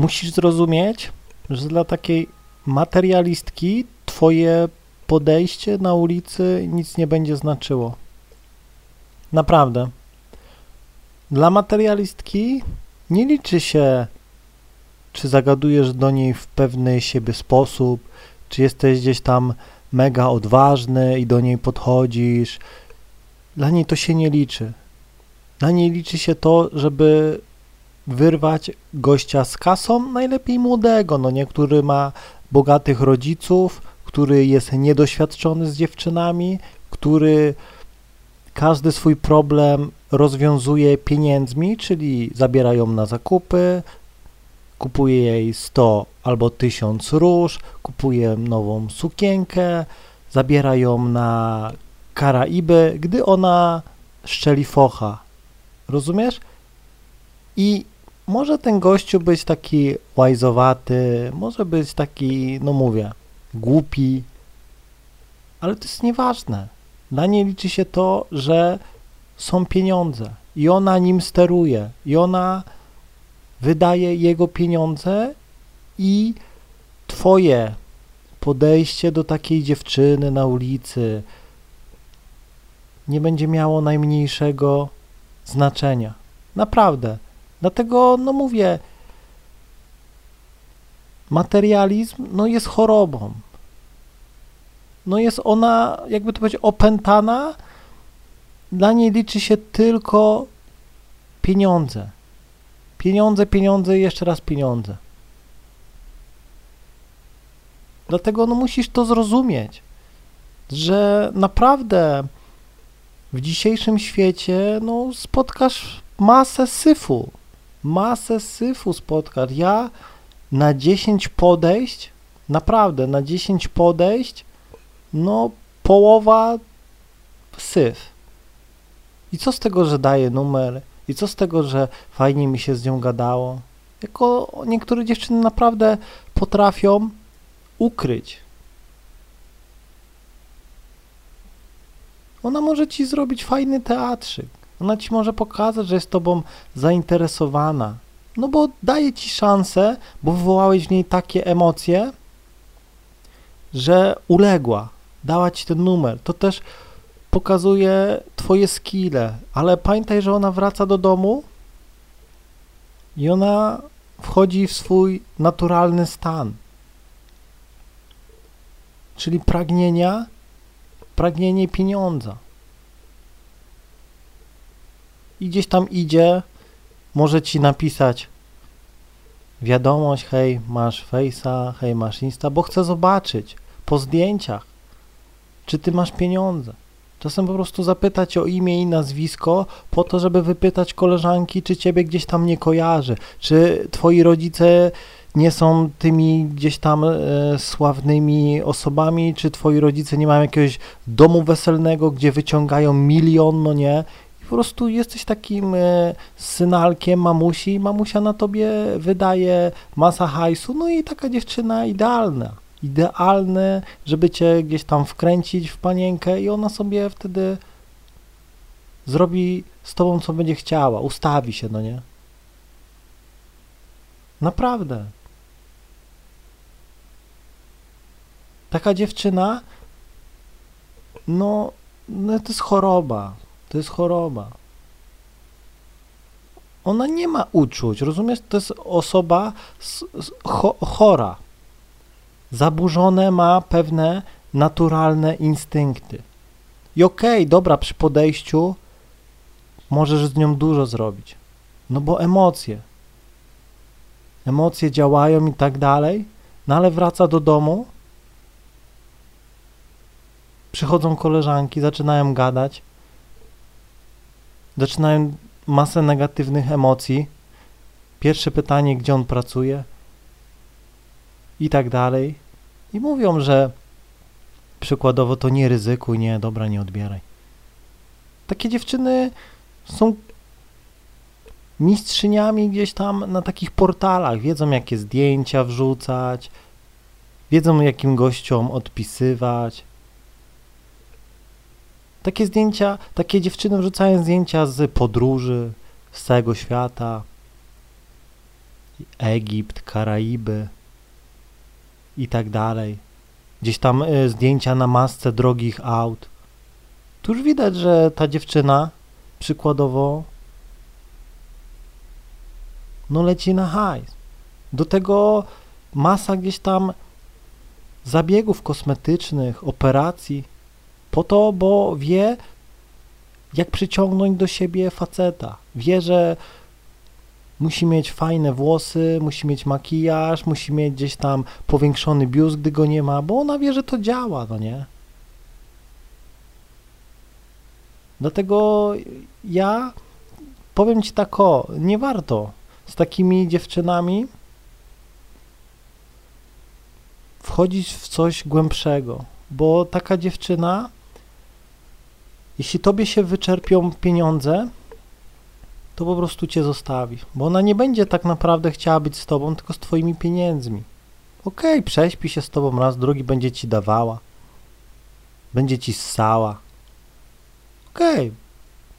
musisz zrozumieć, że dla takiej materialistki twoje podejście na ulicy nic nie będzie znaczyło. Naprawdę. Dla materialistki nie liczy się, czy zagadujesz do niej w pewny siebie sposób, czy jesteś gdzieś tam mega odważny i do niej podchodzisz. Dla niej to się nie liczy. Dla niej liczy się to, żeby wyrwać gościa z kasą, najlepiej młodego, no nie, który ma bogatych rodziców, który jest niedoświadczony z dziewczynami, który każdy swój problem rozwiązuje pieniędzmi, czyli zabiera ją na zakupy, kupuje jej 100 albo 1000 róż, kupuje nową sukienkę, zabiera ją na Karaiby, gdy ona szczeli focha. Rozumiesz? I może ten gościu być taki łajzowaty, może być taki, no mówię, głupi, ale to jest nieważne. Dla niej liczy się to, że są pieniądze i ona nim steruje i ona wydaje jego pieniądze i twoje podejście do takiej dziewczyny na ulicy nie będzie miało najmniejszego znaczenia. Naprawdę. Dlatego, no mówię, materializm no jest chorobą. No jest ona, jakby to powiedzieć, opętana. Dla niej liczy się tylko pieniądze. Pieniądze, pieniądze i jeszcze raz pieniądze. Dlatego no musisz to zrozumieć, że naprawdę w dzisiejszym świecie no, spotkasz masę syfu. Masę syfu spotkasz. Ja na 10 podejść, naprawdę na 10 podejść, no połowa syf. I co z tego, że daje numer? I co z tego, że fajnie mi się z nią gadało? Jako niektóre dziewczyny naprawdę potrafią ukryć. Ona może ci zrobić fajny teatrzyk. Ona ci może pokazać, że jest tobą zainteresowana. No bo daje ci szansę, bo wywołałeś w niej takie emocje, że uległa, dała ci ten numer. To też pokazuje twoje skille, ale pamiętaj, że ona wraca do domu i ona wchodzi w swój naturalny stan. Czyli pragnienia, pragnienie pieniądza. I gdzieś tam idzie, może ci napisać wiadomość, hej, masz Face'a, hej, masz Insta, bo chcę zobaczyć po zdjęciach, czy ty masz pieniądze. Czasem po prostu zapytać o imię i nazwisko, po to, żeby wypytać koleżanki, czy ciebie gdzieś tam nie kojarzy, czy twoi rodzice nie są tymi gdzieś tam e, sławnymi osobami, czy twoi rodzice nie mają jakiegoś domu weselnego, gdzie wyciągają milion, no nie, po prostu jesteś takim e, synalkiem mamusi, mamusia na tobie wydaje masa hajsu, no i taka dziewczyna idealna idealne, żeby cię gdzieś tam wkręcić w panienkę i ona sobie wtedy zrobi z tobą, co będzie chciała, ustawi się, no nie? Naprawdę. Taka dziewczyna, no, no to jest choroba. To jest choroba. Ona nie ma uczuć, rozumiesz? To jest osoba cho chora zaburzone ma pewne naturalne instynkty. I okej, okay, dobra, przy podejściu możesz z nią dużo zrobić. No bo emocje. Emocje działają i tak dalej, no ale wraca do domu, przychodzą koleżanki, zaczynają gadać, zaczynają masę negatywnych emocji. Pierwsze pytanie, gdzie on pracuje, i tak dalej. I mówią, że przykładowo to nie ryzykuj, nie, dobra, nie odbieraj. Takie dziewczyny są mistrzyniami gdzieś tam na takich portalach, wiedzą jakie zdjęcia wrzucać, wiedzą jakim gościom odpisywać. Takie zdjęcia, takie dziewczyny wrzucają zdjęcia z podróży, z całego świata. Egipt, Karaiby i tak dalej. Gdzieś tam y, zdjęcia na masce drogich aut. Tu już widać, że ta dziewczyna przykładowo no leci na hajs. Do tego masa gdzieś tam zabiegów kosmetycznych, operacji, po to, bo wie, jak przyciągnąć do siebie faceta. Wie, że musi mieć fajne włosy, musi mieć makijaż, musi mieć gdzieś tam powiększony biust, gdy go nie ma, bo ona wie, że to działa, no nie? Dlatego ja powiem ci tak o, nie warto z takimi dziewczynami wchodzić w coś głębszego, bo taka dziewczyna, jeśli tobie się wyczerpią pieniądze, to po prostu cię zostawi, bo ona nie będzie tak naprawdę chciała być z tobą, tylko z twoimi pieniędzmi. Okej, okay, prześpi się z tobą raz, drugi będzie ci dawała, będzie ci ssała. Okej, okay,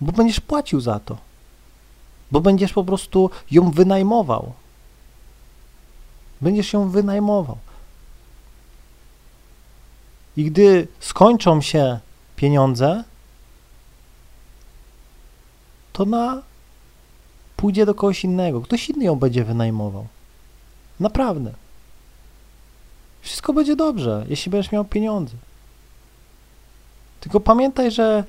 bo będziesz płacił za to, bo będziesz po prostu ją wynajmował. Będziesz ją wynajmował. I gdy skończą się pieniądze, to na pójdzie do kogoś innego. Ktoś inny ją będzie wynajmował. Naprawdę. Wszystko będzie dobrze, jeśli będziesz miał pieniądze. Tylko pamiętaj, że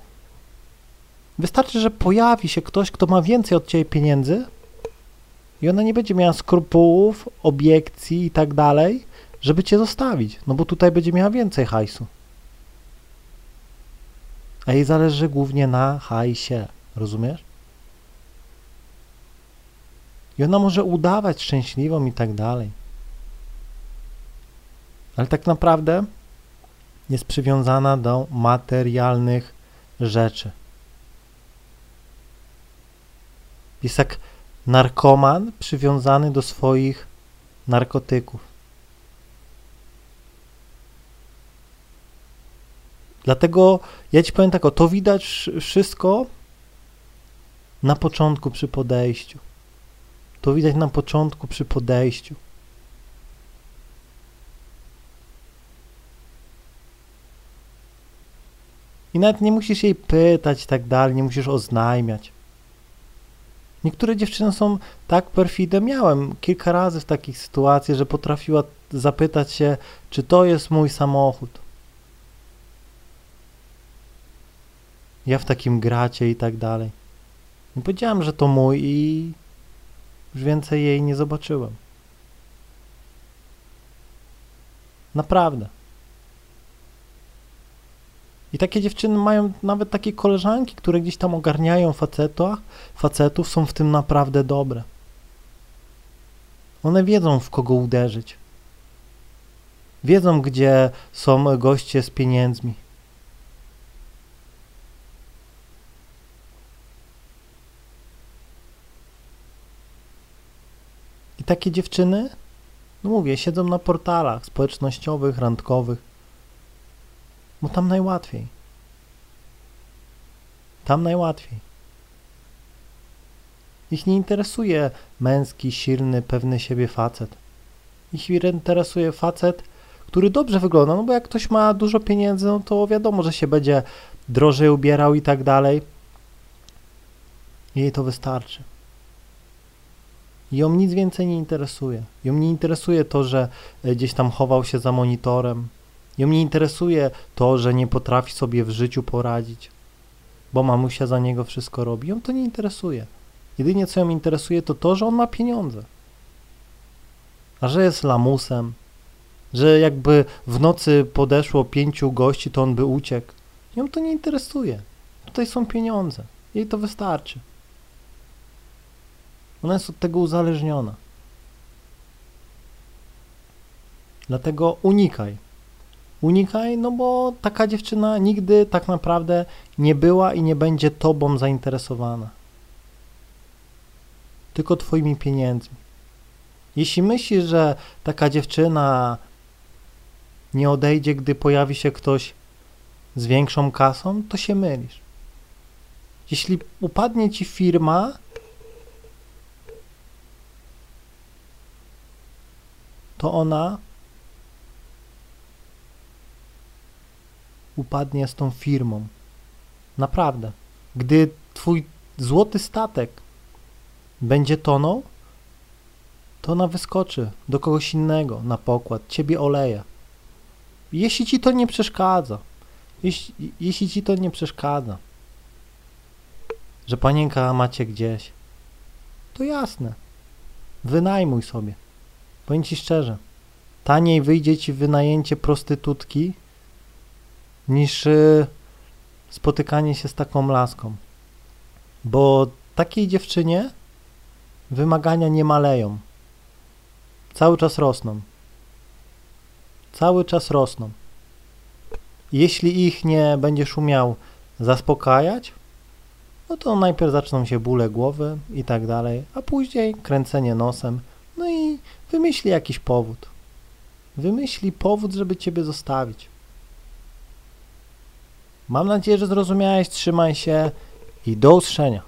wystarczy, że pojawi się ktoś, kto ma więcej od ciebie pieniędzy i ona nie będzie miała skrupułów, obiekcji i tak dalej, żeby cię zostawić, no bo tutaj będzie miała więcej hajsu. A jej zależy głównie na hajsie, rozumiesz? I ona może udawać szczęśliwą i tak dalej. Ale tak naprawdę jest przywiązana do materialnych rzeczy. Jest jak narkoman przywiązany do swoich narkotyków. Dlatego ja ci powiem tak, o, to widać wszystko na początku przy podejściu. To widać na początku przy podejściu. I nawet nie musisz jej pytać i tak dalej, nie musisz oznajmiać. Niektóre dziewczyny są tak perfide. Miałem kilka razy w takich sytuacjach, że potrafiła zapytać się, czy to jest mój samochód. Ja w takim gracie i tak dalej. I powiedziałem, że to mój i już więcej jej nie zobaczyłem. Naprawdę. I takie dziewczyny mają nawet takie koleżanki, które gdzieś tam ogarniają facetów, facetów są w tym naprawdę dobre. One wiedzą, w kogo uderzyć. Wiedzą, gdzie są goście z pieniędzmi. Takie dziewczyny, no mówię, siedzą na portalach społecznościowych, randkowych, bo tam najłatwiej. Tam najłatwiej. Ich nie interesuje męski, silny, pewny siebie facet. Ich interesuje facet, który dobrze wygląda, no bo jak ktoś ma dużo pieniędzy, no to wiadomo, że się będzie drożej ubierał i tak dalej. Jej to wystarczy. Ją nic więcej nie interesuje. Ją nie interesuje to, że e, gdzieś tam chował się za monitorem. Ją nie interesuje to, że nie potrafi sobie w życiu poradzić, bo mamusia za niego wszystko robi. Ją to nie interesuje. Jedynie co ją interesuje to to, że on ma pieniądze. A że jest lamusem, że jakby w nocy podeszło pięciu gości, to on by uciekł. Ją to nie interesuje. Tutaj są pieniądze. Jej to wystarczy. Ona jest od tego uzależniona. Dlatego unikaj. Unikaj, no bo taka dziewczyna nigdy tak naprawdę nie była i nie będzie tobą zainteresowana. Tylko twoimi pieniędzmi. Jeśli myślisz, że taka dziewczyna nie odejdzie, gdy pojawi się ktoś z większą kasą, to się mylisz. Jeśli upadnie ci firma, to ona upadnie z tą firmą. Naprawdę. Gdy twój złoty statek będzie tonął, to ona wyskoczy do kogoś innego na pokład, ciebie oleje. Jeśli ci to nie przeszkadza, jeśli, jeśli ci to nie przeszkadza, że panienka macie gdzieś, to jasne, wynajmuj sobie. Powiem ci szczerze, taniej wyjdzie ci wynajęcie prostytutki niż y, spotykanie się z taką laską. Bo takiej dziewczynie wymagania nie maleją. Cały czas rosną. Cały czas rosną. Jeśli ich nie będziesz umiał zaspokajać, no to najpierw zaczną się bóle głowy i tak dalej, a później kręcenie nosem, no wymyśli jakiś powód. Wymyśli powód, żeby ciebie zostawić. Mam nadzieję, że zrozumiałeś. Trzymaj się i do usłyszenia.